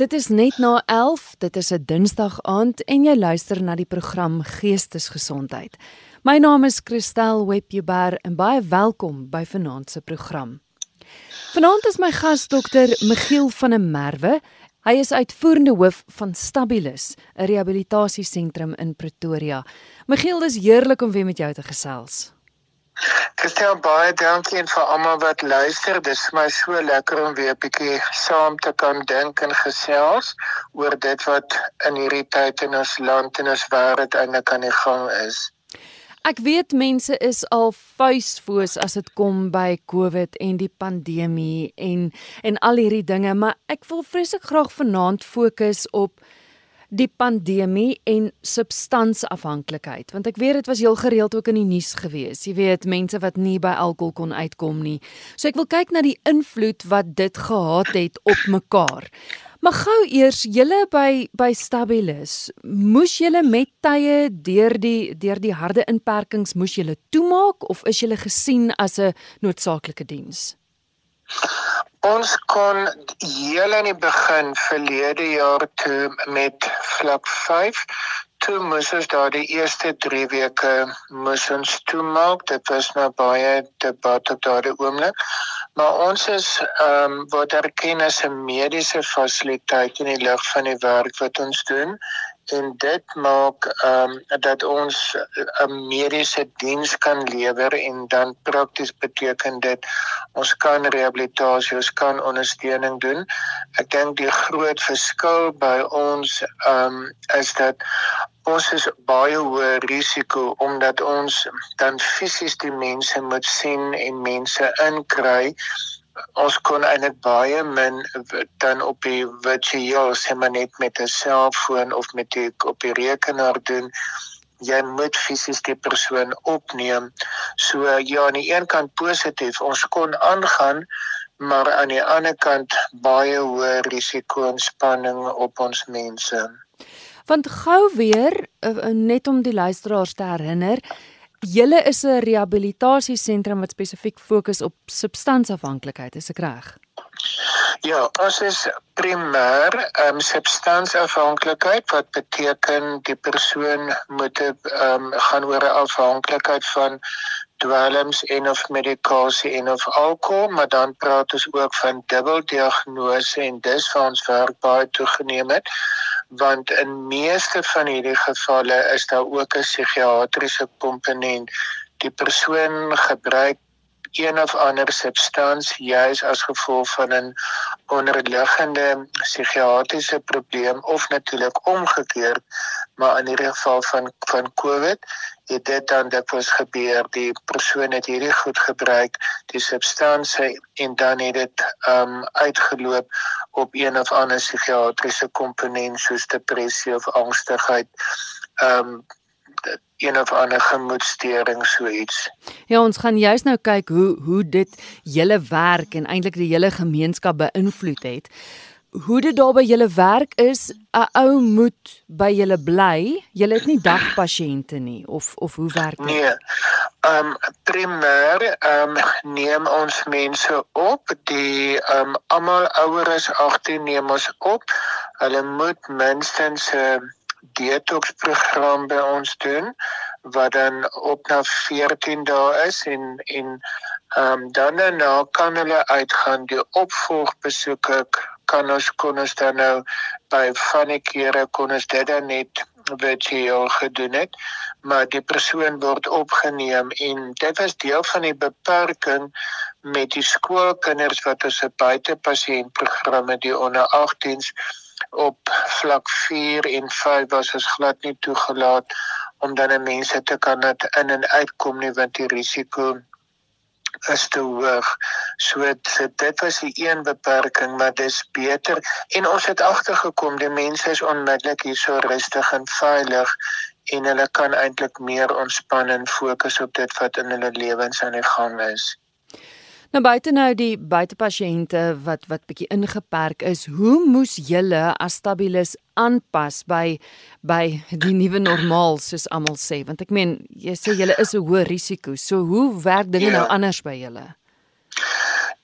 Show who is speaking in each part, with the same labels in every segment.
Speaker 1: Dit is net na 11. Dit is 'n Dinsdag aand en jy luister na die program Geestesgesondheid. My naam is Christel Webber en baie welkom by Vanaand se program. Vanaand is my gas dokter Michiel van der Merwe. Hy is uitvoerende hoof van Stabilis, 'n rehabilitasiesentrum in Pretoria. Michiel, dis heerlik om weer met jou te gesels.
Speaker 2: Christel baie dankie en vir almal wat luister. Dit is my so lekker om weer 'n bietjie saam te kan dink en gesels oor dit wat in hierdie tyd in ons land en ons wêreld eintlik aan die gang is.
Speaker 1: Ek weet mense is al vuisfoos as dit kom by COVID en die pandemie en en al hierdie dinge, maar ek wil vreeslik graag vanaand fokus op die pandemie en substansafhanklikheid. Want ek weet dit was heel gereeld ook in die nuus gewees. Jy weet mense wat nie by alkohol kon uitkom nie. So ek wil kyk na die invloed wat dit gehad het op mekaar. Maar gou eers julle by by Stabilis moes julle met tye deur die deur die harde inperkings moes julle toemaak of is julle gesien as 'n noodsaaklike diens?
Speaker 2: Ons kon heel aan die begin verlede jaar toe met vlak 5 toe moes ons daar die eerste 3 weke moes ons toemaak. Dit was nou baie debat op daardie oomblik. Maar ons is ehm um, wat erken as 'n mediese fasiliteit in die lig van die werk wat ons doen en dit maak ehm um, dat ons 'n mediese diens kan lewer en dan prakties beteken dit ons kan rehabilitasie, ons kan ondersteuning doen. Ek dink die groot verskil by ons ehm um, is dat ons is baie hoë risiko omdat ons dan fisies die mense moet sien en mense inkry ons kon eintlik baie min dan op die virtueel sê maar net met 'n selfoon of met die op die rekenaar doen. Jy moet fisies die persoon opneem. So ja aan die een kant positief ons kon aangaan maar aan die ander kant baie hoë risiko en spanning op ons mense.
Speaker 1: Want gou weer eh, net om die luisteraars te herinner Julle is 'n rehabilitasiesentrum wat spesifiek fokus op substansafhanklikheid, is ek reg?
Speaker 2: Ja, ons is primêr ehm um, substansafhanklikheid wat beteken die persoon moet ehm um, gaan oor 'n afhanklikheid van dwelms en of medikasie en of alkohol, maar dan praat ons ook van dubbeldiagnose en dis waar ons werk baie toegeneem het want in meeste van hierdie gevalle is daar ook 'n psigiatriese komponent. Die persoon gebruik een of ander substansie juis as gevolg van 'n onderliggende psigiatriese probleem of natuurlik omgekeerd maar in hierdie geval van van COVID het dit dan dikwels gebeur die persoon het hierdie goed gebruik die substansie en dan het dit um uitgeloop op een of ander psigiatriese komponent soos depressie of angstigheid um een of ander gemoedstoring so iets.
Speaker 1: Ja, ons gaan juist nou kyk hoe hoe dit julle werk en eintlik die hele gemeenskap beïnvloed het. Hoe dit daar by julle werk is, 'n ou moet by julle bly. Julle het nie dagpasiënte nie of of hoe werk dit?
Speaker 2: Nee. Ehm um, primêr ehm um, neem ons mense op die ehm um, almal ouer as 18 neem ons op. Hulle moet minstens 'n detox program by ons doen wat dan op na 14 dae is en en ehm um, dan daarna kan hulle uitgaan die opvolgbesoeke kan ons kon ons dan nou by van die kere kon ons dit dan net virtueel gedoen het. Maar die persoon word opgeneem en dit was deel van die beperking met die skoolkinders wat ons 'n buitepasiëntprogramme die onder 18s op vlak 4 en 5 was ons glad nie toegelaat om dan mense te kan net in en uitkom nie want die risiko is te hoog. So dit, was die een beperking, maar dis beter en ons het agtergekom die mense is onmiddellik hier so rustig en veilig en hulle kan eintlik meer ontspan en fokus op dit wat in hulle lewens aan die gang is.
Speaker 1: Nou buite nou die buitepasiënte wat wat bietjie ingeperk is, hoe moes julle as stabilis aanpas by by die nuwe normaal soos almal sê? Want ek meen, jy sê julle is 'n hoë risiko. So hoe werk dinge nou ja. nou anders by julle?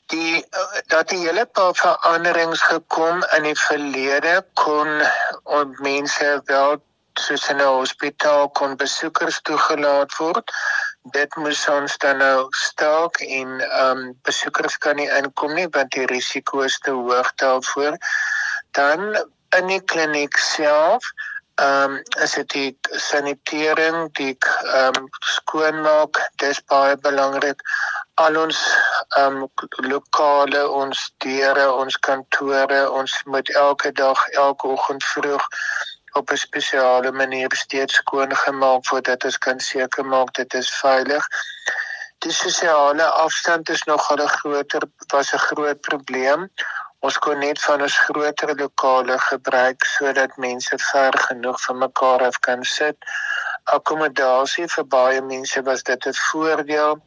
Speaker 2: die dat die hele paar veranderings gekom in die verlede kon ons mense wel soos in 'n hospitaal kon besoekers toegelaat word dit moes ons dan nou stalk en ehm um, besoekers kan nie inkom nie want die risiko is te hoog daarvoor. Dan in die kliniek self ehm um, is dit die sanitering, die ehm um, skoonmaak, dis baie belangrik. Al ons ehm um, lokale, ons deure, ons kantore, ons moet elke dag, elke oggend vroeg op 'n spesiale manier steeds skoon gemaak voordat ons kan seker maak dit is veilig. Die sosiale afstand is nog 'n groter was 'n groot probleem. Ons kon net van ons groter lokale gebruik sodat mense ver genoeg van mekaar af kan sit. Akkommodasie vir baie mense was dit 'n voordeel.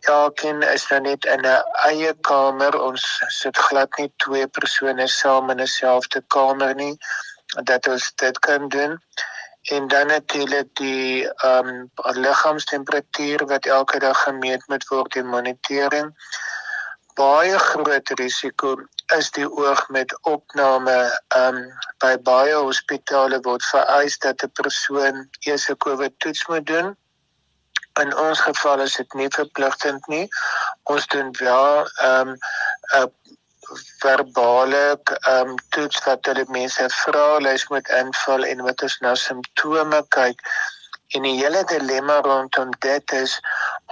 Speaker 2: Elkeen is dan net in 'n eie kamer. Ons sit glad nie twee persone saam in 'n selfde kamer nie dat ons dit kan doen. En dan natuurlik die ehm um, liggaamstemperatuur wat elke dag gemeet moet word en monitering. Baie groot risiko is die oog met opname ehm um, by baie hospitale word vereis dat 'n persoon eers 'n COVID toets moet doen. In ons geval is dit nie verpligtend nie. Ons doen wel ehm um, verbale um, toets wat hulle mense vra, hulle moet invul en wat is nou simptome kyk. En die hele dilemma rondom dit is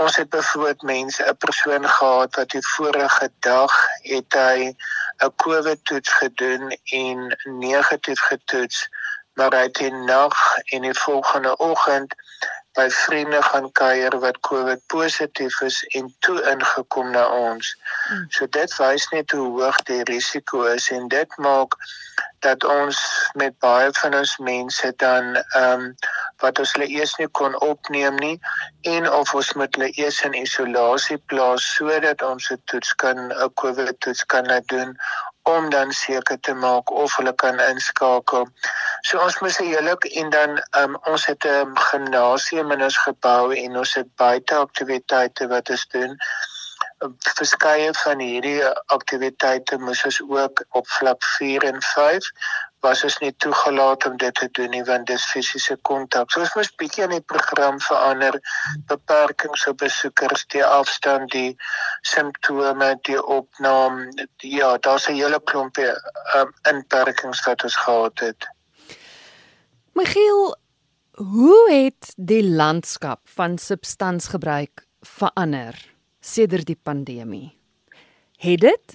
Speaker 2: ons het byvoorbeeld mense 'n persoon gehad wat die vorige dag het hy 'n COVID toets gedoen en negatief getoets maar hy het die nag en die volgende oggend by vriende gaan kuier wat COVID positief is en toe ingekom na ons. Mm. So dit wys net hoe hoog die risiko is en dit maak dat ons met baie van ons mense dan ehm um, wat ons hulle eers nie kon opneem nie en of ons moet hulle eers in isolasie plaas sodat ons 'n toets kan 'n COVID toets kan laat doen om dan seker te maak of hulle kan inskakel. So ons moet se hele en dan um, ons het 'n um, gimnasium in ons gebou en ons het buite aktiwiteite wat ons doen. Verskeie van hierdie aktiwiteite moes ons ook op vlak 4 en 5 was ons nie toegelaat om dit te doen nie want dis fisiese kontak. So ons moes bietjie aan die program verander, beperkings op besoekers, die afstand, die simptome, die opname. Ja, daar's 'n hele klompie um, inperkings wat ons gehad het.
Speaker 1: Michiel, hoe het die landskap van substansgebruik verander sedert die pandemie? Het dit?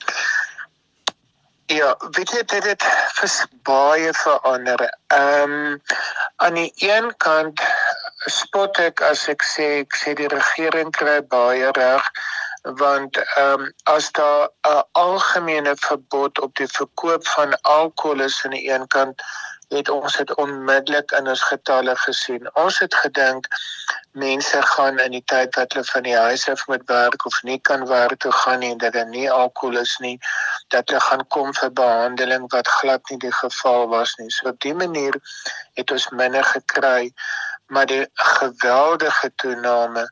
Speaker 2: Ja, weet jy dit het vir baie verander. Ehm um, aan die een kant spot ek as ek sê ek sê die regering kry baie reg want ehm um, as daar 'n algemene verbod op die verkoop van alkohol is aan die een kant het ons dit onmiddellik in ons getalle gesien. Ons het gedink mense gaan in die tyd wat hulle van die huis af moet werk of nie kan werk toe gaan nie en dat daar nie alkohol is nie, dat hulle gaan kom vir behandeling wat glad nie die geval was nie. So op dié manier het ons minder gekry, maar die geweldige toename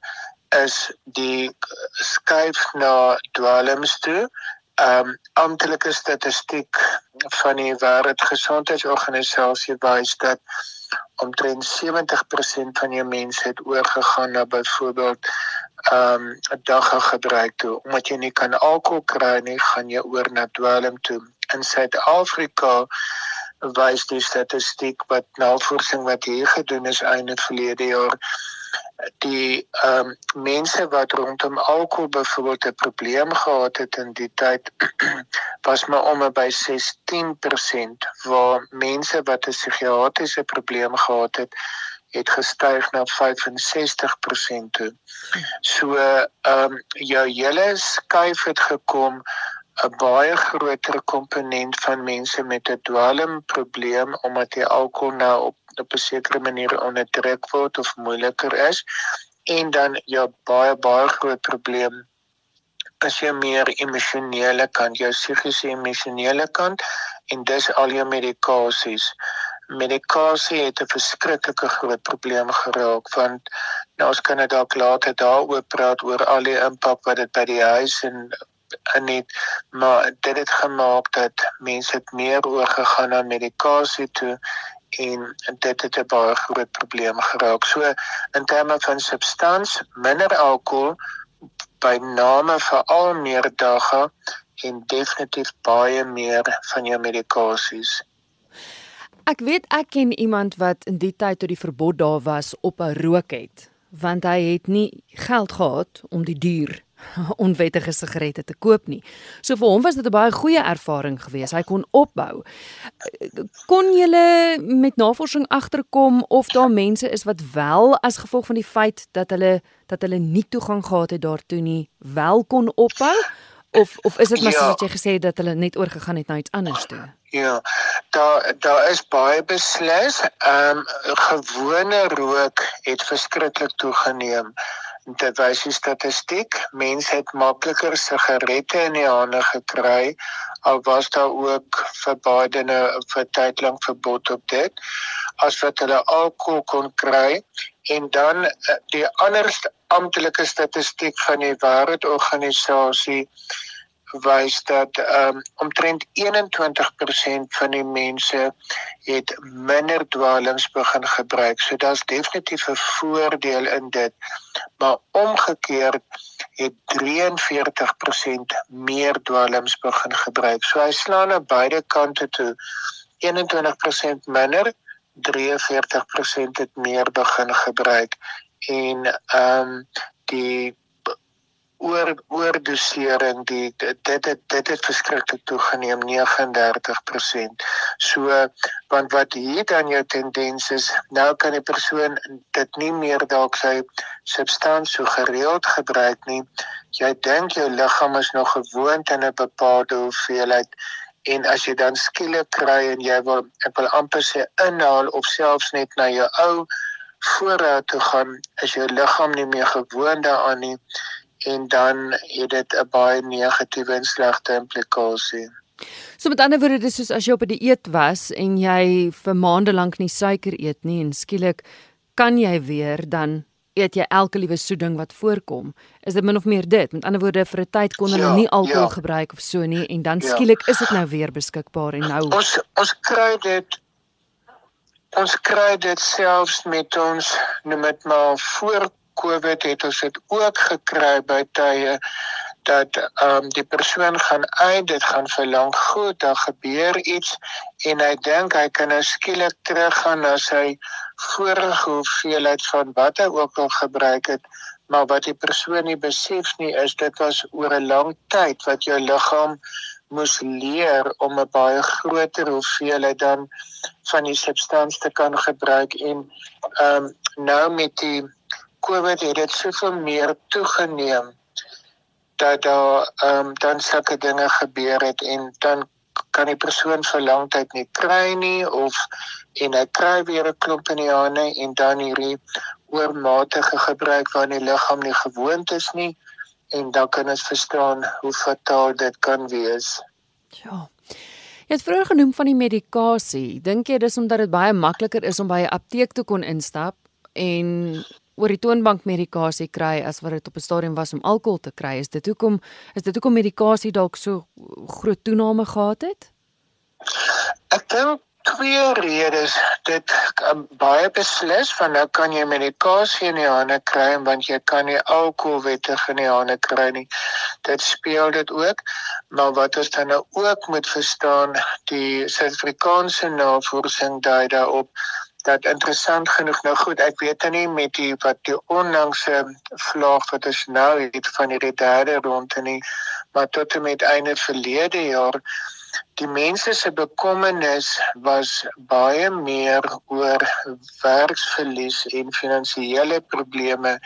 Speaker 2: is die skuif na dwelms toe ehm um, amptelike statistiek van die wêreldgesondheidsorganisasie wys dat omtrent 70% van jou mense het oorgegaan na byvoorbeeld ehm um, dagga gebruik toe. Omdat jy nie kan alkohol kry nie gaan jy oor na dwelm toe. In Suid-Afrika wys die statistiek wat navorsing wat hier gedoen is einde verlede jaar die ehm um, mense wat rondom alkohol byvoorbeeld 'n probleem gehad het in die tyd was maar om by 16% waar mense wat 'n psigiatriese probleem gehad het het gestyg na 65% toe. So ehm um, jou hele skuif het gekom 'n baie groter komponent van mense met 'n dwelmprobleem omdat die alkohol nou op op 'n sekere manier onderdruk word of moeiliker is en dan jou baie baie groot probleem as jy meer emosionele kant, jou psigiese emosionele kant en dis al jou medikasies. Medikasie het 'n verskriklike groot probleem geraak want nou ons kan dit dalk later daaroor praat oor al die impak wat dit by die huis en in het, maar dit het gemaak dat mense het meer oorgegaan na medikasie toe en dit het 'n baie groot probleem geraak. So in terme van substans, minder alkohol by name veral meer dae en definitief baie meer van jou medikasies.
Speaker 1: Ek weet ek ken iemand wat in die tyd toe die verbod daar was op 'n rook het, want hy het nie geld gehad om die duur onwettige sigarette te koop nie. So vir hom was dit 'n baie goeie ervaring geweest. Hy kon opbou. Kon julle met navorsing agterkom of daar mense is wat wel as gevolg van die feit dat hulle dat hulle nie toegang gehad het daartoe nie, wel kon opbou? of of is dit maar ja. soos wat jy gesê het dat hulle net oorgegaan het na iets anders toe?
Speaker 2: Ja. Daar daar is baie beslis. Ehm um, gewone rook het verskriklik toegeneem. Dit wys die statistiek. Mense het makliker sigarette in die hande gekry al was daar ook verbodene vir tyd lank verbod op dit as wat hulle alkohol kon kry en dan eh, die ander amptelike statistiek van die wêreldorganisasie wys dat um, omtrent 21% van die mense het minder dwalings begin gebruik. So daar's definitief 'n voordeel in dit. Maar omgekeerd het 43% meer dwalings begin gebruik. So hy slaan aan beide kante toe. 21% minder, 43% het meer begin gebruik en ehm um, die oor oordosering die dit dit dit het verskriklik toegeneem 39%. So want wat hier dan jou tendens is, nou kan die persoon dit nie meer dalk sy substansie so gereeld gebruik nie. Jy dink jou liggaam is nog gewoond aan 'n bepaalde hoeveelheid en as jy dan skielik kry en jy wil ek wil amper sê inhaal of selfs net na jou ou voorraad toe gaan, is jou liggaam nie meer gewoond daaraan nie en dan het dit 'n baie negatiewe en slegte implikasie.
Speaker 1: So met ander woorde dis soos as jy op 'n die dieet was en jy vir maande lank nie suiker eet nie en skielik kan jy weer dan eet jy elke liewe soeding wat voorkom. Is dit min of meer dit? Met ander woorde vir 'n tyd kon hulle ja, nie alkohol ja. gebruik of so nie en dan ja. skielik is dit nou weer beskikbaar en nou
Speaker 2: Ons ons kry dit ons kry dit selfs met ons noem dit maar voor COVID het ons dit ook gekry by tye dat ehm um, die persoon gaan uit, dit gaan vir lank goed, daar gebeur iets en hy dink hy kan nou skielik teruggaan na sy vorige hoeveelheid van wat hy ook al gebruik het, maar wat die persoon nie besef nie is dit was oor 'n lang tyd wat jou liggaam moes leer om 'n baie groter hoeveelheid dan van die substansie te kan gebruik en ehm um, nou met die COVID het dit soveel meer toegeneem dat daar ehm um, dan sulke dinge gebeur het en dan kan die persoon vir lang tyd nie kry nie of en hy kry weer 'n klomp in die hande en dan hierdie oormatige gebruik waar die liggaam nie gewoond is nie en dan kan ons verstaan hoe fataal dit kan wees.
Speaker 1: Ja. Jy het vroeër genoem van die medikasie. Dink jy dis omdat dit baie makliker is om by 'n apteek te kon instap en oor die toonbank medikasie kry as wat dit op 'n stadium was om alkohol te kry. Is dit hoekom is dit hoekom medikasie dalk so groot toename gehad het?
Speaker 2: Ek dink twee redes. Dit um, baie beslis van nou kan jy medikasie in die hande kry want jy kan nie alkohol wettig in die hande kry nie. Dit speel dit ook. Maar wat ons dan nou ook moet verstaan, die Suid-Afrikaanse navorsing dui daarop dat interessant genoeg nou goed ek weet nie met die wat die onlangse vlaag wat is nou het van die derde ronde nie maar tot en met einde verlede jaar die mense se bekommernis was baie meer oor werksverlies en finansiële probleme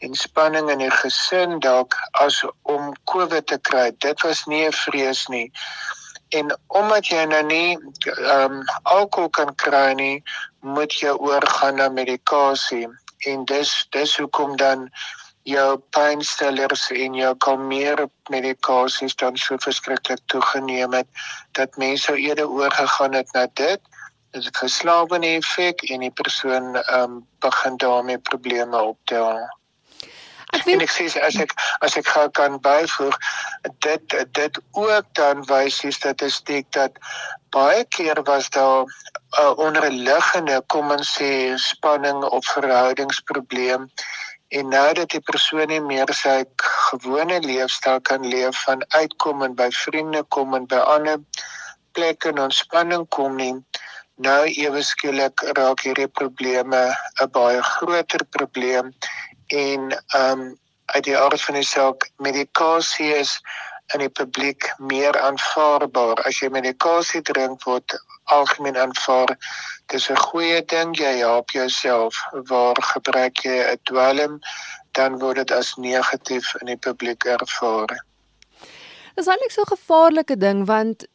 Speaker 2: en spanning in die gesin dalk as om COVID te kry. Dit was nie 'n vrees nie. En omdat jy nou nie ehm um, alkohol kan kry nie, moet jy oorgaan na medikasie en dis dis hoekom dan jou pynstillers en jou kalmeer medikasies dan so verskriklik toegeneem het dat mense eerder oorgegaan het na dit is 'n verslawende effek en die persoon um, begin daarmee probleme optel. Ek weet en ek sê as ek as ek gaan kan byvoeg dit dit ook dan wys die statistiek dat baie keer was daar 'n uh, onderliggende kom ons sê spanning of verhoudingsprobleem. En nou dat die persoon nie meer sy gewone leefstyl kan leef van uitkom en by vriende kom en by ander plekke en ontspanning kom nie nou ewe skielik raak hierdie probleme 'n baie groter probleem en ehm um, uit die aard van die saak medikasie is in die publiek meer aanvaarbaar. As jy medikasie drink word algemeen aanvaar. Dis 'n goeie ding jy help jouself. Waar gebruik jy 'n dwelm dan word dit as negatief in die publiek ervaar.
Speaker 1: Dis eintlik so 'n gevaarlike ding want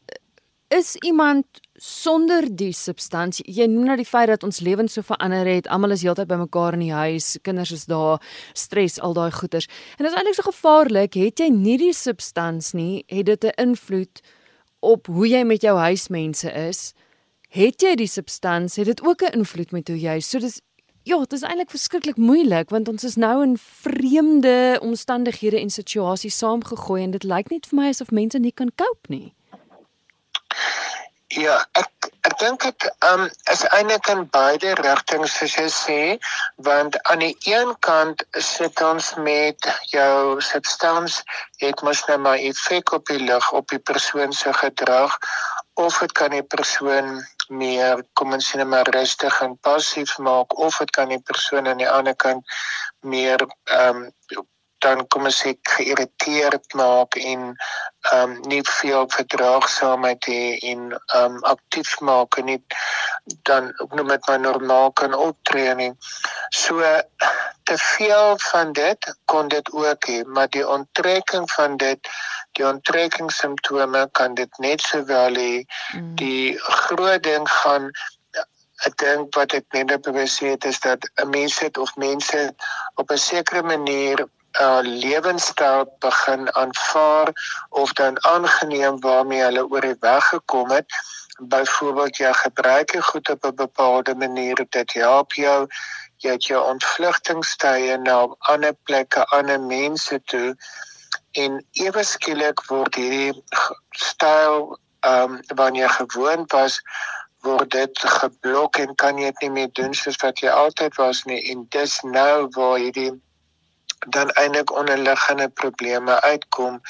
Speaker 1: is iemand sonder die substansie. Jy noem nou die feit dat ons lewens so verander het. Almal is heeltyd bymekaar in die huis. Kinders is daar, stres, al daai goeters. En dit is eintlik so gevaarlik. Het jy nie die substans nie, het dit 'n invloed op hoe jy met jou huismense is. Het jy die substans, het dit ook 'n invloed met hoe jy. So dis ja, dit is eintlik verskriklik moeilik want ons is nou in vreemde omstandighede en situasies saamgegooi en dit lyk net vir my asof mense nie kan cope nie.
Speaker 2: Ja, ek ek dink dit um is eintlik in beide rigtings soos jy sê, want aan die een kant sit ons met jou substans het mos nou maar effek op die lig op die persoon se gedrag of dit kan die persoon meer kom ons sê net maar rustig en passief maak of dit kan die persoon aan die ander kant meer um dan kom as ek geïrriteerd maak en ehm um, nie veel verdraagsaamheid hê en ehm um, aktief maak en nie dan ook nog met my normaal kan optree nie. So te veel van dit kon dit ook hê, maar die onttrekking van dit die onttrekking simptome kan dit net sowel hê. Mm. Die groot ding gaan ek dink wat ek net bewus het is dat 'n mens het of mense op 'n sekere manier uh lewenstyl begin aanvaar of dan aangeneem waarmee hulle oor die weg gekom het. Byvoorbeeld jy gebruik jy goed op 'n bepaalde manier dit help jou jy het jou ontvlugtingstye na ander plekke, ander mense toe en ewe skielik word hierdie styl ehm um, wanneer jy gewoond was word dit geblok en kan jy dit nie meer doen soos wat jy altyd was nie en dis nou waar hierdie dan eintlik onderliggende probleme uitkom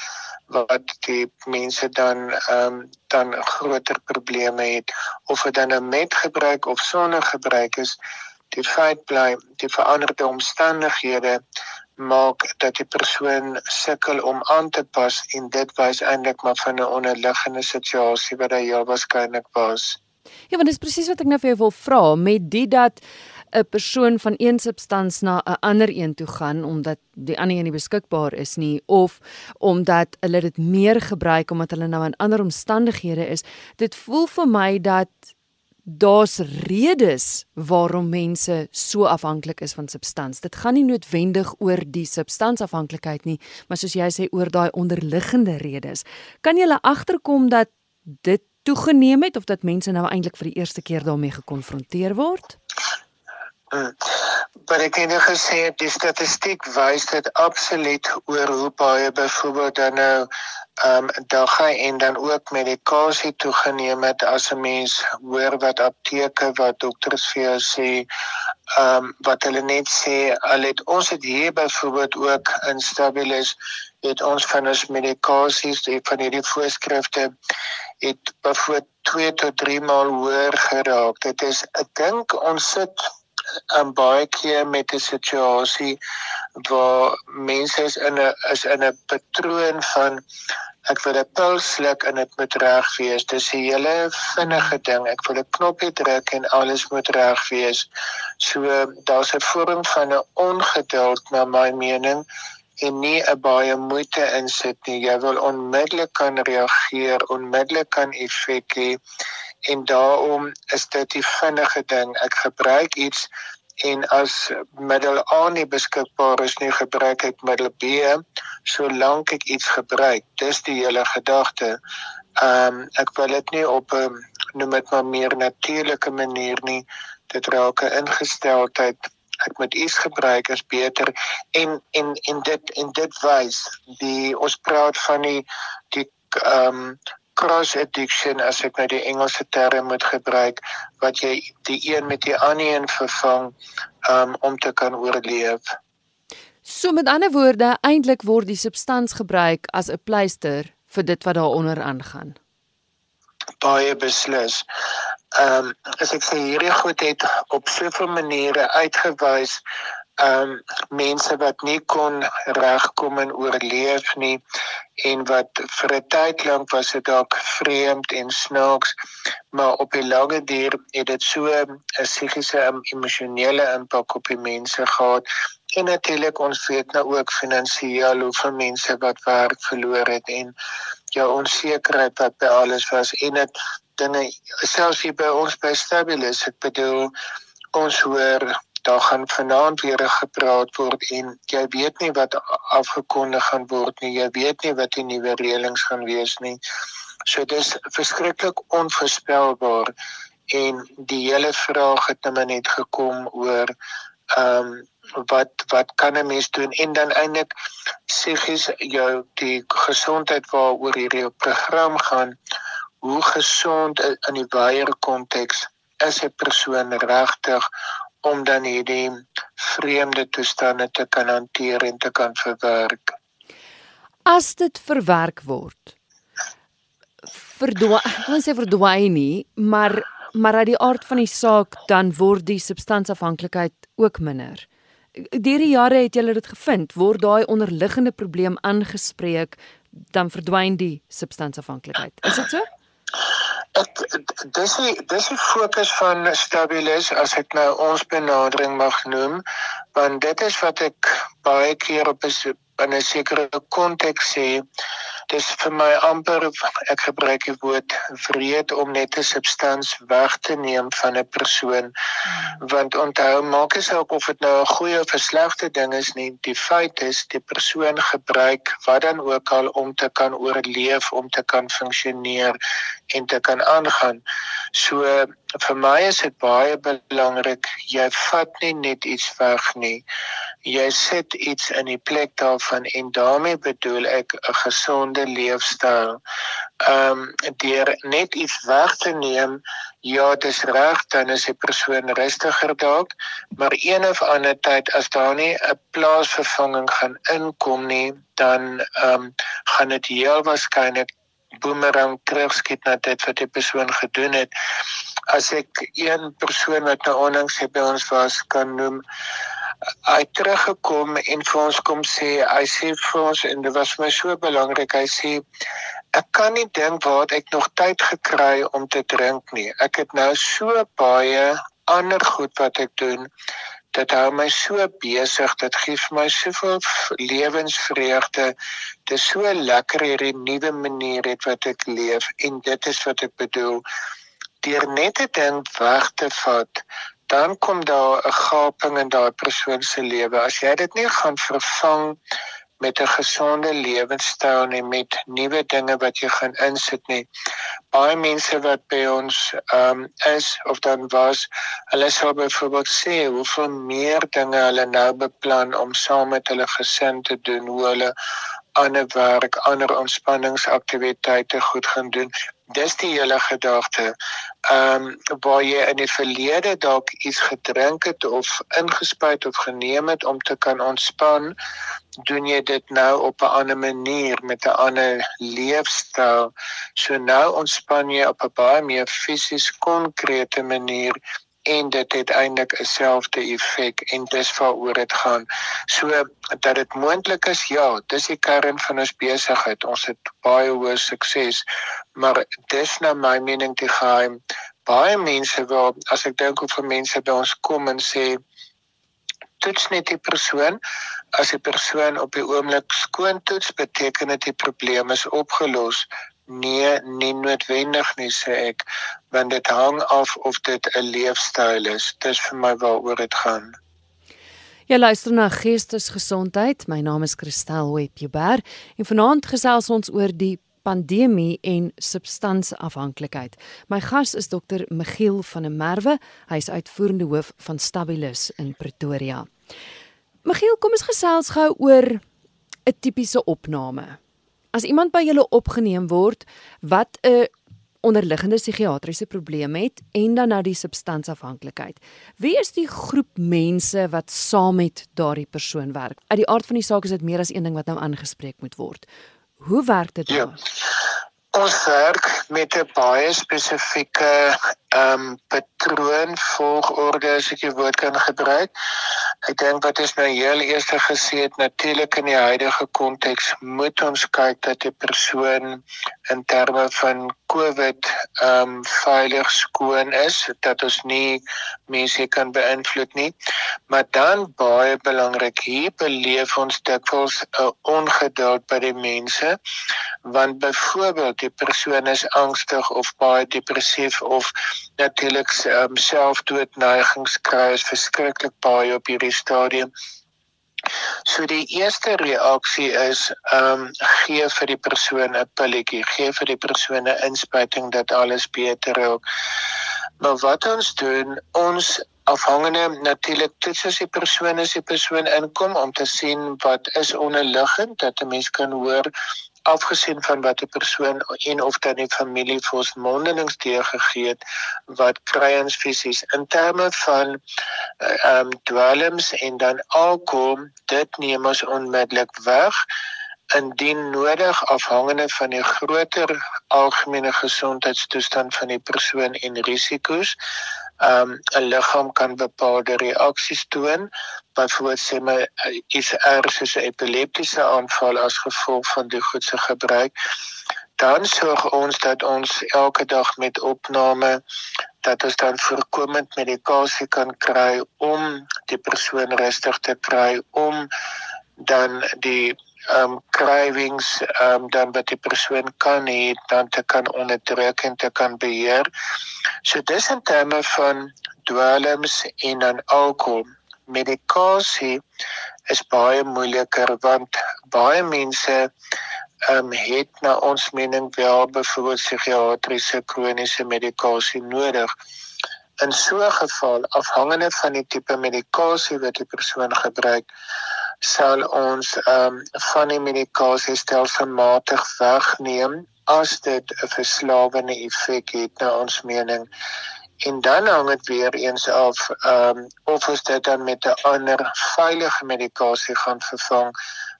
Speaker 2: wat die mense dan ehm um, dan groter probleme het of dit dan met gebruik of sonder gebruik is die feit bly die veranderde omstandighede maak dat die persoon sukkel om aan te pas en dit wys eintlik maar van 'n onderliggende situasie wat hy heel waarskynlik was.
Speaker 1: Ja, want dit is presies wat ek nou vir jou wil vra met dit dat 'n persoon van een substans na 'n ander een toe gaan omdat die ander een nie beskikbaar is nie of omdat hulle dit meer gebruik omdat hulle nou in ander omstandighede is. Dit voel vir my dat daar's redes waarom mense so afhanklik is van substans. Dit gaan nie noodwendig oor die substansafhanklikheid nie, maar soos jy sê oor daai onderliggende redes. Kan jy agterkom dat dit toegeneem het of dat mense nou eintlik vir die eerste keer daarmee gekonfronteer word?
Speaker 2: Hmm. Maar ek het gesê die statistiek wys dit absoluut oor hoe baie byvoorbeeld dan nou ehm um, daar gaan en dan ook medikasie toegeneem het as 'n mens hoor wat apteke wat dokters vir jou sê ehm um, wat hulle net sê al het ons het hier byvoorbeeld ook in Stabilis het ons van ons medikasies van hierdie voorskrifte het byvoorbeeld 2 tot 3 maal hoër geraak dit is ek dink ons sit um, baie keer met 'n situasie waar mense is in 'n is in 'n patroon van ek wil 'n pil sluk en dit moet reg wees. Dis 'n hele vinnige ding. Ek wil 'n knoppie druk en alles moet reg wees. So daar's 'n vorm van 'n ongeduld na my mening en nie 'n baie moeite insit nie. Jy wil onmiddellik kan reageer, onmiddellik kan effek hê en daarom is dit die vinnige ding. Ek gebruik iets en as middel A nie beskikbaar is nie, gebruik ek middel B solank ek iets gebruik. Dis die hele gedagte. Ehm um, ek wil dit nie op 'n um, noem dit maar meer natuurlike manier nie. Dit raak 'n ingesteldheid ek moet iets gebruik is beter en en en dit en dit wys die ons praat van die die ehm um, cross addiction as ek nou die Engelse term moet gebruik wat jy die een met die ander een vervang um, om te kan oorleef.
Speaker 1: So met ander woorde, eintlik word die substans gebruik as 'n pleister vir dit wat daaronder aangaan.
Speaker 2: Baie beslis. Ehm um, as ek sê hierdie goed het op soveel maniere uitgewys ehm um, mense wat nie kon regkom en oorleef nie en wat vir 'n tyd lank was dit dalk vreemd en snaaks maar op die lange duur het dit so 'n psigiese en emosionele impak op die mense gehad. En natuurlik ons weet nou ook finansiëel hoe vir mense wat werk verloor het en ja onsekerheid wat by alles was en dit dinge selfs hier by ons by Stabilis ek bedoel ons hoor daar gaan vanaand weer gepraat word en jy weet nie wat afgekondig gaan word nie. Jy weet nie wat die nuwe reëlings gaan wees nie. So dis verskriklik onvoorspelbaar en die hele vraag het nou net gekom oor ehm um, wat wat kan 'n mens doen en dan eintlik psigies jou die gesondheid waaroor hierdie program gaan hoe gesond in die wyeer konteks is 'n persoon regtig om dan hierdie vreemde toestande te kan hanteer en te kan verwerk.
Speaker 1: As dit verwerk word. Verdwaai, ek wil sê verdwaai nie, maar maar uit die aard van die saak dan word die substansafhanklikheid ook minder. Deur die jare het julle dit gevind, word daai onderliggende probleem aangespreek, dan verdwyn die substansafhanklikheid. Is dit so?
Speaker 2: Ek dis die dis die fokus van Stabilis as ek nou ons benadering mag noem, want dit is wat ek baie keer op 'n 'n sekere konteks sê dis vir my amper ek gebruik die woord wreed om net 'n substans weg te neem van 'n persoon. Hmm. want onthou maak dit saak of dit nou 'n goeie of 'n slegte ding is nie die feit is die persoon gebruik wat dan ook al om te kan oorleef om te kan funksioneer en te kan aangaan. So vir my is dit baie belangrik jy vat nie net iets weg nie jy sit iets in die plek daarvan en daarmee bedoel ek 'n gesonde leefstyl. Ehm um, deur net iets weg te neem, ja, dis reg, dan is die persoon rustiger dalk, maar een of ander tyd as daar nie 'n plaasvervanging gaan inkom nie, dan ehm um, gaan dit heel waarskynlik boomerang terugskiet na dit wat die persoon gedoen het. As ek een persoon wat nou onlangs by ons was kan noem, hy teruggekom en vir ons kom sê hy sê vir ons en dit was vir my so belangrik hy sê ek kan nie dink waar ek nog tyd gekry om te drink nie. Ek het nou so baie ander goed wat ek doen. Dit hou my so besig dit gee vir my soveel lewensvreugde. Dit is so lekker hierdie nuwe manier het wat ek leef en dit is wat ek bedoel. Deur net te dink weg te vat dan kom daar 'n gaping in daai persoon se lewe. As jy dit nie gaan vervang met 'n gesonde lewenstyl en met nuwe dinge wat jy gaan insit nie. Baie mense wat by ons ehm um, is of dan was, hulle sou byvoorbeeld sê hoeveel meer dinge hulle nou beplan om saam met hulle gesin te doen, hoe hulle ander werk, ander ontspanningsaktiwiteite goed gaan doen. Dis die hele gedagte. Ehm um, waar jy in die verlede dalk iets gedrink het of ingespuit of geneem het om te kan ontspan, doen jy dit nou op 'n ander manier met 'n ander leefstyl. So nou ontspan jy op 'n baie meer fisies konkrete manier en dit het eintlik 'n selfde effek en dis waaroor dit gaan. So dat dit moontlik is, ja, dis die kern van ons besigheid. Ons het baie hoë sukses, maar dis nou my mening te geheim. Baie mense wil as ek dink hoe vir mense by ons kom en sê toets net die persoon as die persoon op die oomblik skoon toets beteken dit die probleem is opgelos Nee, nie noodwendig nie sê ek, want dit hang af of dit 'n leefstyl is. Dis vir my waaroor dit gaan.
Speaker 1: Jy luister na Geestesgesondheid. My naam is Christel Webber en vanaand gesels ons oor die pandemie en substansafhanklikheid. My gas is dokter Michiel van der Merwe. Hy's uitvoerende hoof van Stabilis in Pretoria. Michiel, kom ons gesels gou oor 'n tipiese opname. As iemand by julle opgeneem word wat 'n onderliggende psigiatriese probleem het en dan nou die substansafhanklikheid. Wie is die groep mense wat saam met daardie persoon werk? Uit die aard van die saak is dit meer as een ding wat nou aangespreek moet word. Hoe werk dit
Speaker 2: ja. dan? Ons werk met 'n baie spesifieke ehm um, patroon volgorde as ek die woord kan gebruik. Ek dink wat is nou heel eers gesê het natuurlik in die huidige konteks moet ons kyk dat die persoon in terme van COVID ehm um, veilig skoon is dat ons nie mense kan beïnvloed nie. Maar dan baie belangrik hier beleef ons dikwels 'n ongeduld by die mense want byvoorbeeld die persoon is angstig of baie depressief of natuurlik um, selfdoodneigings kry is verskriklik baie op hierdie stadium. So die eerste reaksie is ehm um, gee vir die persoon 'n pilletjie, gee vir die persoon 'n inspuiting dat alles beter raak. Maar wat ons doen, ons afhangende natuurlik toets as die persoon is die persoon inkom om te sien wat is onderliggend dat 'n mens kan hoor afgesien van wat 'n persoon en of dan die familie vir ons mondelings gegee het wat kry ons fisies in terme van eh, ehm uh, um, dwelms en dan alkom dit neem ons onmiddellik weg indien nodig afhangende van die groter algemene gesondheidstoestand van die persoon en risiko's um 'n liggaam kan bepaalde reaksies toon byvoorbeeld sê my uh, is erg soos 'n epileptiese aanval as gevolg van die goedse gebruik dan sorg ons dat ons elke dag met opname dat ons dan voorkomend medikasie kan kry om die persoon rustig te kry om dan die um cravings um dan wat die persoon kan hê dan te kan onderdruk en te kan beheer. So dis in terme van dwelms en dan alkohol. Medikasie is baie moeiliker want baie mense um het na ons mening wel byvoorbeeld psigiatriese kroniese medikasie nodig. In so 'n geval afhangende van die tipe medikasie wat die persoon gebruik sal ons ehm um, van die medikasie stelselmatig wegneem as dit 'n verslawende effek het na ons mening. En dan hang dit weer eens af ehm um, of ons dit dan met 'n ander veilige medikasie gaan vervang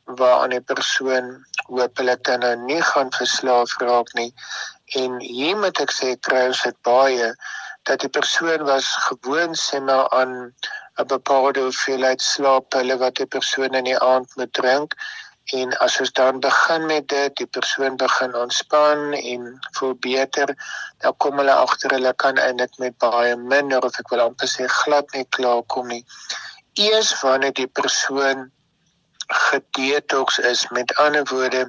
Speaker 2: waar 'n persoon hopelik dan nou nie gaan verslaaf raak nie. En hier moet ek sê kry ons dit baie dat die persoon was gewoon sê maar aan 'n bepaalde hoeveelheid slaappille wat die persoon in die aand moet drink. En as ons dan begin met dit die persoon begin ontspan en voel beter dan kom hulle agter hulle kan eintlik met baie minder of ek wil amper sê glad nie klaar kom nie. Eers wanneer die persoon gedetox is met ander woorde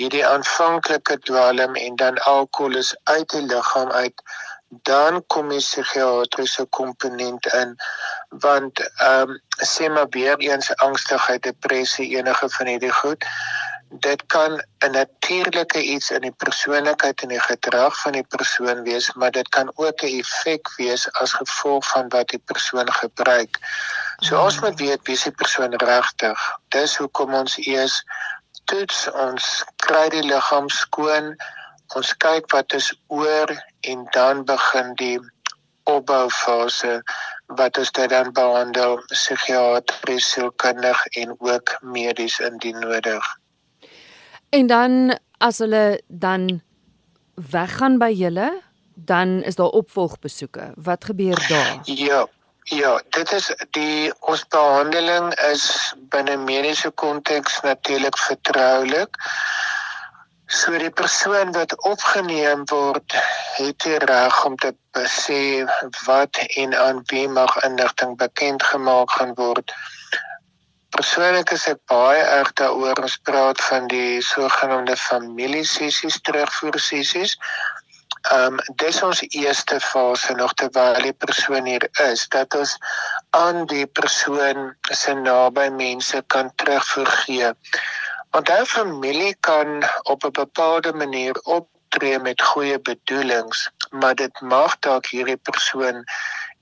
Speaker 2: hierdie aanvanklike dwelm en dan alkohol is uit die liggaam uit dan kom die psigiatriese komponent in want ehm um, sê maar weer eens angstigheid, depressie, enige van hierdie goed dit kan 'n natuurlike iets in die persoonlikheid en die gedrag van die persoon wees, maar dit kan ook 'n effek wees as gevolg van wat die persoon gebruik. So ons moet weet wie se persoon regtig. Dis hoekom ons eers toets ons kry die liggaam skoon ons kyk wat is oor en dan begin die opboufase wat ons dan behandel psigiatries, sielkundig en ook medies indien nodig.
Speaker 1: En dan as hulle dan weggaan by julle, dan is daar opvolgbesoeke. Wat gebeur daar?
Speaker 2: Ja. Ja, dit is die ons behandeling is binne mediese konteks natuurlik vertroulik. So die persoon wat opgeneem word, het die reg om te sê wat en aan wie mag inligting bekend gemaak gaan word. Persoonlik is ek baie erg daaroor ons praat van die sogenaamde familiesessies, terugvoer sessies. Ehm um, dis ons eerste fase nog terwyl die persoon hier is dat ons aan die persoon se naby mense kan terugvoer gee Want 'n familie kan op 'n bepaalde manier optree met goeie bedoelings, maar dit mag dalk hierdie persoon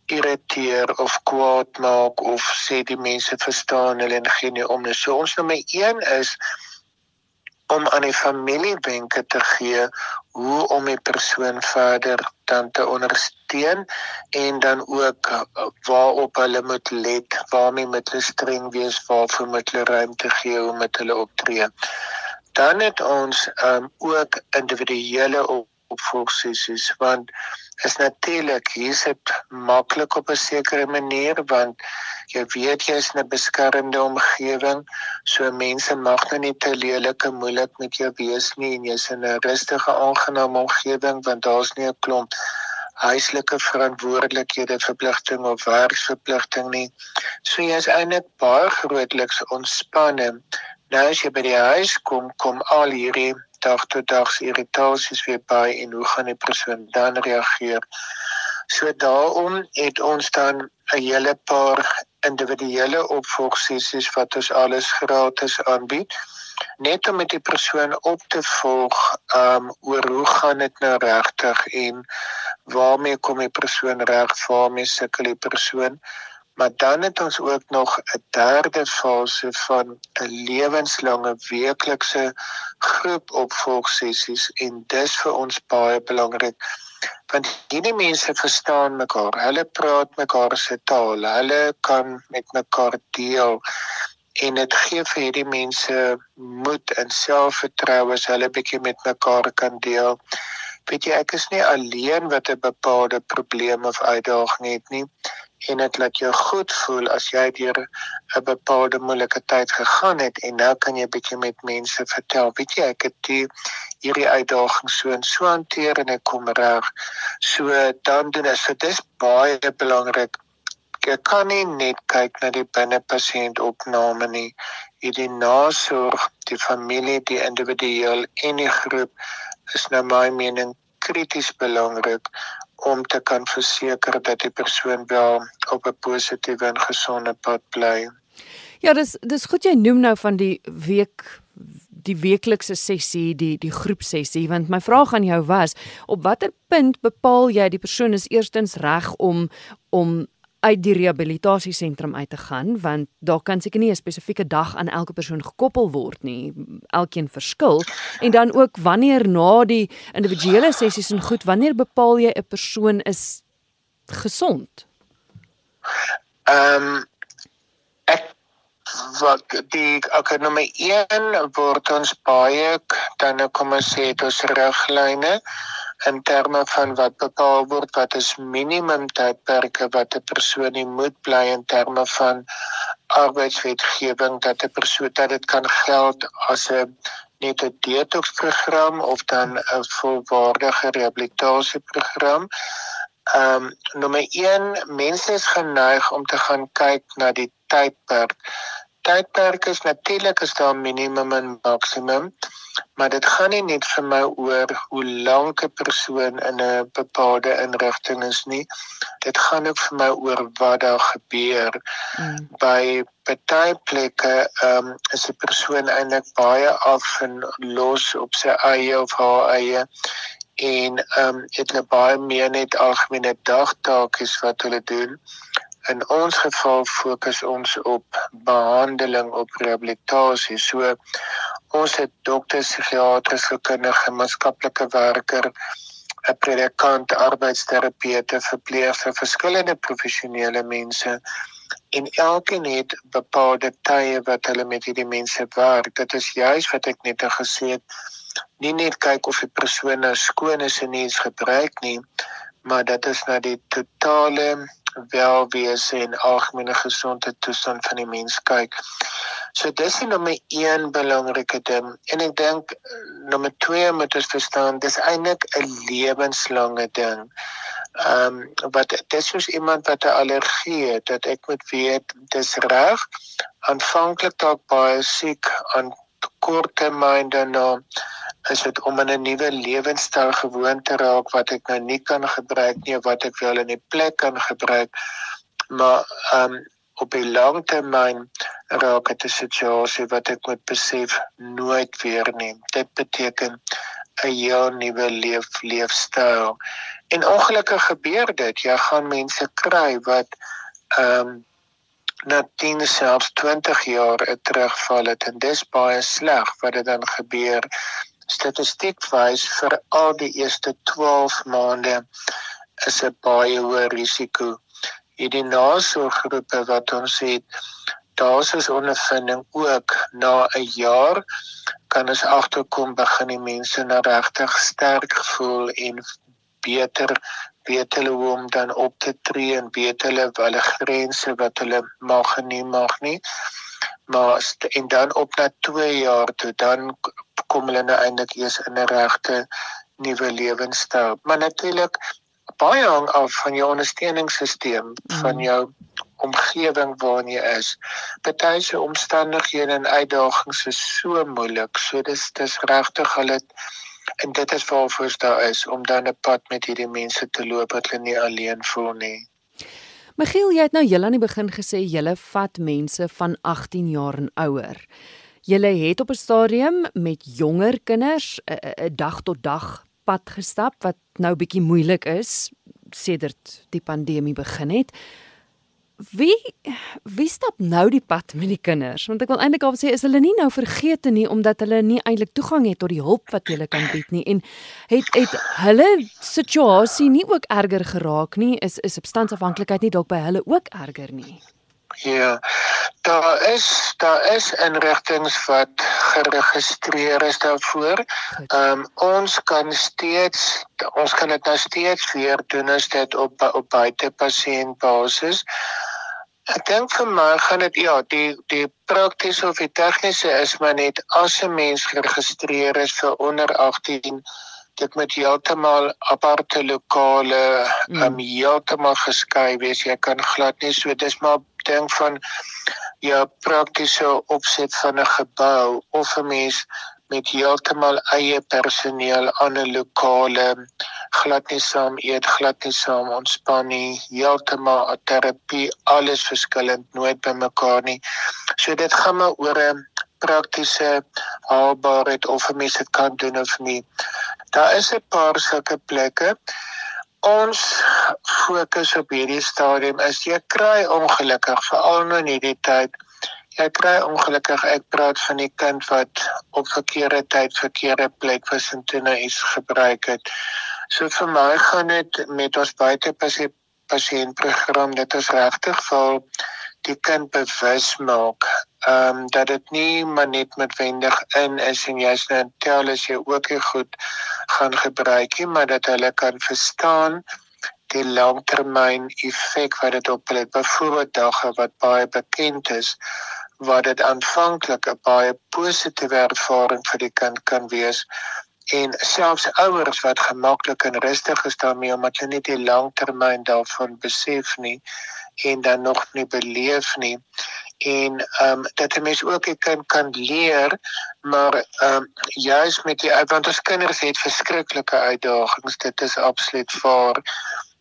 Speaker 2: irriteer of kwaad maak of sê die mense verstaan hulle en gee nie om nie. So ons nommer 1 is om aan die familie wenke te gee hoe om die persoon verder dan te ondersteun en dan ook uh, waarop hulle moet let, waarmee moet hulle streng wees, waarvoor moet hulle ruimte gee om met hulle optree. Dan het ons um, ook individuele opvolgsessies want is natuurlik hier sit maklik op 'n sekere manier want jy weet jy is in 'n beskermde omgewing so mense mag nou nie te lelik en moeilik met jou wees nie en jy's in 'n rustige aangename omgewing want daar's nie 'n klomp huislike verantwoordelikhede verpligting of werksverpligting nie. So jy's eintlik baie grootliks ontspanne. Nou as jy by die huis kom kom al hierdie dag tot dag se irritasies weer by en hoe gaan die persoon dan reageer. So daarom het ons dan 'n hele paar individuele opvolgsessies wat ons alles gratis aanbied net om met die persoon op te volg um oor hoe gaan dit nou regtig en waarmee kom die persoon reg waarmee sukkel die persoon Maar dan het ons ook nog 'n derde fase van 'n lewenslange weeklikse groep opvolgsessies en dis vir ons baie belangrik want hierdie mense verstaan mekaar. Hulle praat mekaar se taal. Hulle kan met mekaar deel en dit gee vir hierdie mense moed en selfvertroue as hulle bietjie met mekaar kan deel. Weet jy, ek is nie alleen wat 'n bepaalde probleem of uitdaging het nie en dit laat jou goed voel as jy deur 'n bepaalde moeilike tyd gegaan het en nou kan jy bietjie met mense vertel. Weet jy ek het die hierdie uitdaging so en so hanteer en ek kom reg. So dan doen dit so dis baie belangrik. Ek kan nie net kyk na die binnepasiënt opname nie hierdie nasorg die familie die individueel en die groep is nou my mening krities belangrik om te kan verseker dat die persoon wel op 'n positiewe en gesonde pad bly.
Speaker 1: Ja, dis dis goed jy noem nou van die week die weeklikse sessie, die die groepsessie, want my vraag aan jou was, op watter punt bepaal jy die persoon is eerstens reg om om uit die rehabilitasiesentrum uit te gaan want daar kan seker nie 'n spesifieke dag aan elke persoon gekoppel word nie. Elkeen verskil. En dan ook wanneer na die individuele sessies en goed wanneer bepaal jy 'n persoon is gesond?
Speaker 2: Ehm um, ek wat die ekonomie 1 word ons baie dan kom ons sê dit is riglyne in terme van wat bepaal word wat is minimum tydperke wat 'n persoon moet bly in terme van arbeidswetgewing dat 'n persoon dat dit kan geld as 'n net 'n detox program of dan 'n volwaardige rehabilitasieprogram. Ehm um, nommer 1 mense is geneig om te gaan kyk na die tydperk. Tydperk is natuurlik is daar minimum en maksimum maar dit gaan nie net vir my oor hoe lank 'n persoon in 'n bepaalde inrigting is nie. Dit gaan ook vir my oor wat daar gebeur. Mm. By party plekke ehm um, is 'n persoon eintlik baie af en los op sy eie of haar eie en ehm um, het 'n baie meer net algemene dagtake wat hulle doen. In ons geval fokus ons op behandeling op rehabilitasie. So ons het dokters, psigiaters, kundige, maatskaplike werker, 'n predikant, arbeidsterapeute, verpleegsters, verskillende professionele mense en elkeen het bepaalde tye wat hulle met hierdie mense werk. Dit is juis wat ek net gesê het, nie net kyk of die persoon nou skoon is en nie iets gebruik nie, maar dit is na die totale welwese en algemene gesondheid toestand van die mens kyk. So dis is nommer 1 belangrike ding en ek dink nommer 2 moet ons verstaan dis eintlik 'n lewenslange ding. Ehm um, wat dis soos iemand wat 'n allergie het dat ek moet weet dis reg aanvanklik dalk baie siek aan kort termyn dan nou is dit om in 'n nuwe lewenstyl gewoon te raak wat ek nou nie kan gebruik nie wat ek wel in die plek kan gebruik maar um, op die lang termyn raak dit 'n situasie wat ek moet besef nooit weer nie. Dit beteken 'n heel nuwe leef leefstyl. En ongelukkig gebeur dit. Jy gaan mense kry wat um, na 10 selfs 20 jaar 'n terugval het en dis baie sleg wat dit dan gebeur. Statistiekwys vir al die eerste 12 maande is 'n baie hoë risiko. Hierdie nasorggroepe wat ons het, daar's ons ondervinding ook na 'n jaar kan ons agterkom begin die mense nou regtig sterk voel en beter weet hulle hoe om dan op te tree en weet hulle hulle grense wat hulle mag en nie mag nie. Maar en dan op na 2 jaar toe dan kom hulle nou eintlik eers in 'n regte nuwe lewenstyl. Maar natuurlik baie hang af van jou ondersteuningssisteem, mm. van jou omgewing waarin jy is. Party se omstandighede en uitdagings is so moeilik. So dis dis regtig hulle en dit is waarvoor daar is om dan 'n pad met hierdie mense te loop wat hulle nie alleen voel nie.
Speaker 1: Michiel, jy het nou heel aan die begin gesê jy vat mense van 18 jaar en ouer. Jy het op 'n stadium met jonger kinders 'n dag tot dag pad gestap wat nou bietjie moeilik is sedert die pandemie begin het. Wie wie stap nou die pad met die kinders? Want ek wil eintlik al sê is hulle nie nou vergeete nie omdat hulle nie eintlik toegang het tot die hulp wat jy kan bied nie en het het hulle situasie nie ook erger geraak nie? Is is substansafhanklikheid nie dalk by hulle ook erger nie?
Speaker 2: Ja. Daar is daar is inrigtinge wat geregistreer is daarvoor. Ehm um, ons kan steeds ons kan dit nou steeds weer doen as dit op op buite pasiëntbasis. Ek dink vir my gaan dit ja, die die praktiese of die tegniese is maar net as 'n mens geregistreer is vir onder 18 dit moet heeltemal aparte lokale mm. um, heeltemal geskei wees. Jy kan glad nie so dis maar ding van ja praktiese opset van 'n gebou of 'n mens met heeltemal eie personeel aan 'n lokale glad nie saam eet, glad nie saam ontspan nie, heeltemal terapie, alles verskillend, nooit by mekaar nie. So dit gaan maar oor 'n praktiese haalbaarheid of 'n mens dit kan doen of nie. Daar is 'n paar sulke plekke. Ons fokus op hierdie stadium is jy kry ongelukkig veral nou in hierdie tyd Jy kry ongelukkig ek praat van die kind wat op verkeerde tyd verkeerde plek was en toe nou iets gebruik het. So vir my gaan dit met ons buite pasiëntprogram dit is regtig vir die kind bewus maak. Ehm um, dat dit nie maar net metwendig in is en jy's nou tel as jy ook hier goed gaan gebruik nie, maar dat hulle kan verstaan die langtermyn effek wat dit op hulle byvoorbeeld dagga wat baie bekend is wat dit aanvanklik 'n baie positiewe ervaring vir die kind kan wees en selfs ouers wat gemaklik en rustig is daarmee omdat hulle net die langtermyn daarvan besef nie en dan nog nie beleef nie. En ehm um, dat 'n mens ook 'n kind kan leer maar ehm um, juis met die want ons kinders het verskriklike uitdagings. Dit is absoluut waar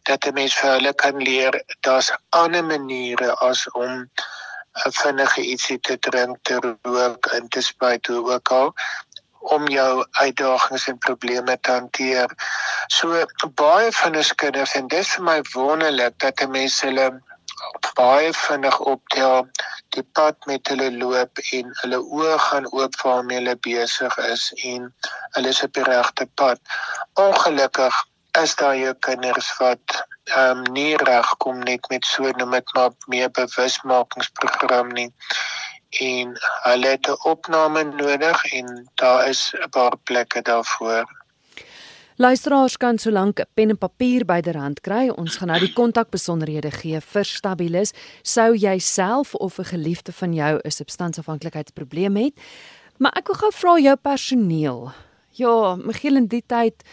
Speaker 2: dat 'n mens vir hulle kan leer daar's ander maniere as om 'n vinnige ietsie te drink, te rook en te spuit hoe ook al om jou uitdagings en probleme te hanteer. So baie van ons kinders en dit is my wonderlik dat mense hulle baie vinnig optel die pad met hulle loop en hulle oë gaan oop waarmee hulle besig is en hulle is op die regte pad. Ongelukkig is daar jou kinders wat ehm um, nie regkom net met so noem dit maar meer bewusmakingsprogram nie en hulle het 'n opname nodig en daar is 'n paar plekke daarvoor.
Speaker 1: Luisteraars kan solank 'n pen en papier byderhand kry. Ons gaan nou die kontakbesonderhede gee vir Stabilis. Sou jy self of 'n geliefde van jou 'n substansafhanklikheidsprobleem het, maar ek wil gou vra jou personeel. Ja, Michiel in die tyd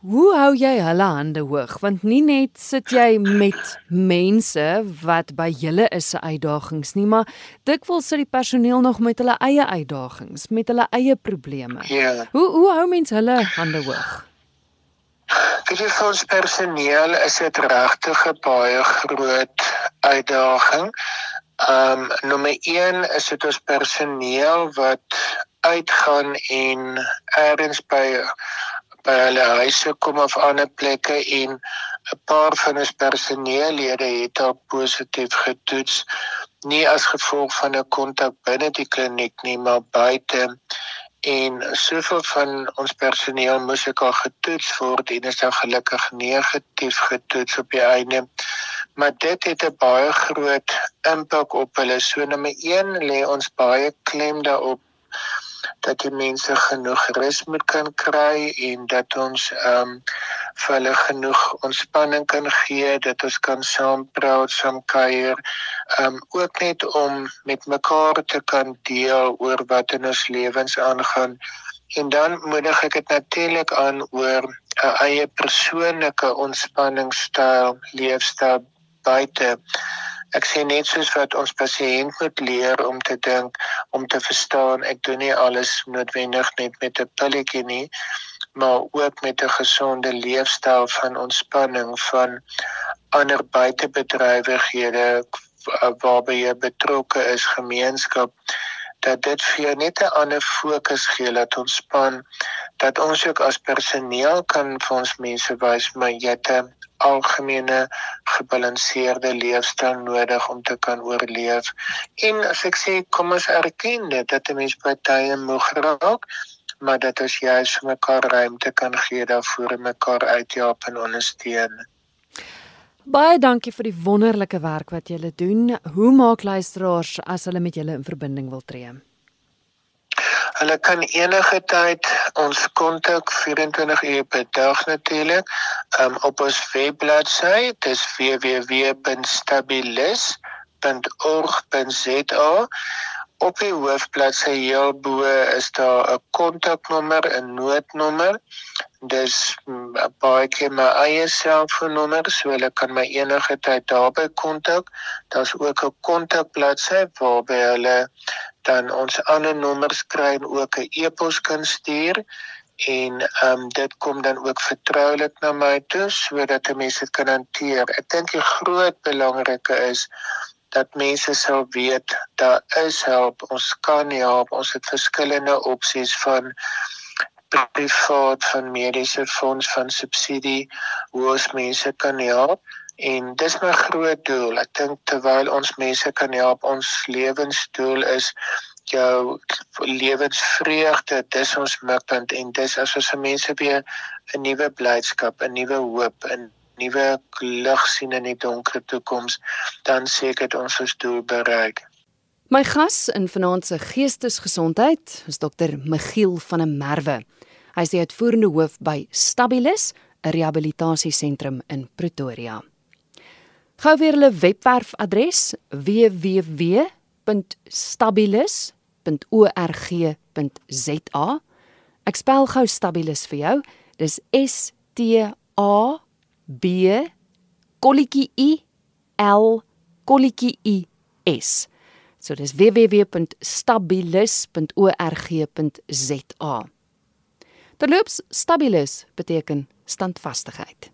Speaker 1: Hoe hou jy hulle hande hoog want nie net sit jy met mense wat by julle is se uitdagings nie maar dikwels sit die personeel nog met hulle eie uitdagings met hulle eie probleme.
Speaker 2: Ja.
Speaker 1: Hoe hoe hou mens hulle hande hoog?
Speaker 2: Vir die ons personeel is dit regtig 'n baie groot uitdaging. Ehm um, nommer 1 is dit ons personeel wat uitgaan en eers by by hulle huise kom of ander plekke en 'n paar van ons personeellede het al positief getoets nie as gevolg van 'n kontak binne die kliniek nie maar buite en soveel van ons personeel moes ek al getoets word en is dan gelukkig negatief getoets op die einde. Maar dit het 'n baie groot impak op hulle. So nommer 1 lê ons baie klem daarop dat die mense genoeg rus moet kan kry en dat ons ehm um, vir hulle genoeg ontspanning kan gee dat ons kan saam praat, saam kuier, ehm um, ook net om met mekaar te kan deel oor wat in ons lewens aangaan. En dan moedig ek dit natuurlik aan oor 'n eie persoonlike ontspanningsstyl, leefstyl buite Ek sê net soos wat ons pasiënt moet leer om te dink, om te verstaan, ek doen nie alles noodwendig net met 'n pilletjie nie, maar ook met 'n gesonde leefstyl van ontspanning van ander buitebedrywighede waarby jy betrokke is gemeenskap dat dit vir jou net 'n ander fokus gee dat ontspan dat ons ook as personeel kan vir ons mense wys maar jy het 'n algemene gebalanseerde leefstyl nodig om te kan oorleef. En as ek sê kom ons erken dit dat 'n mens tye moeg raak, maar dat ons juis vir mekaar ruimte kan gee daarvoor en mekaar uithelp en ondersteun.
Speaker 1: Baie dankie vir die wonderlike werk wat julle doen. Hoe maak luisteraars as hulle met julle in verbinding wil tree?
Speaker 2: Hulle kan enige tyd ons kontak 24 uur per dag natuurlik um, op ons webbladsy dis www.stabilis.org.za op die hoofbladsy heel bo is daar 'n kontaknommer 'n noodnommer. Dis mm, baie keer my eie selfoonnommer so hulle kan my enige tyd daarby kontak. Daar's ook 'n kontakbladsy waarby hulle dan ons ander nommers kry en ook 'n e-pos kan stuur en ehm um, dit kom dan ook vertroulik na my toe sodat mense dit kan hanteer. Ek dink die groot belangrike is dat mense sal weet daar is hulp. Ons kan help. Ons het verskillende opsies van privaat van mediese fonds van subsidie hoe ons mense kan help en dis my groot doel. Ek dink terwyl ons mense kan help, ons lewensdoel is jou lewensvreugde, dis ons mikpunt en dis as ons mense weer 'n nuwe blydskap, 'n nuwe hoop, 'n nuwe lig sien in die donker toekoms, dan seker dit ons ons doel bereik.
Speaker 1: My gas in vanaand se geestesgesondheid is dokter Michiel van der Merwe. Hy is die uitvoerende hoof by Stabilis, 'n rehabilitasiesentrum in Pretoria. Gou weer hulle webwerfadres www.stabilis.org.za. Ek spel gou Stabilis vir jou. Dis S T A B kolletjie I L kolletjie I S. So dis www.stabilis.org.za. Terloops, Stabilis beteken standvastigheid.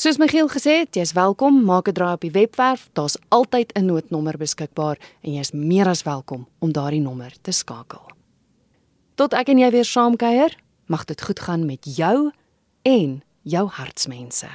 Speaker 1: Soos Michiel gesê het, jy's welkom, maak 'n draai op die webwerf. Daar's altyd 'n noodnommer beskikbaar en jy's meer as welkom om daardie nommer te skakel. Tot ek en jy weer saamkuier, mag dit goed gaan met jou en jou hartsmense.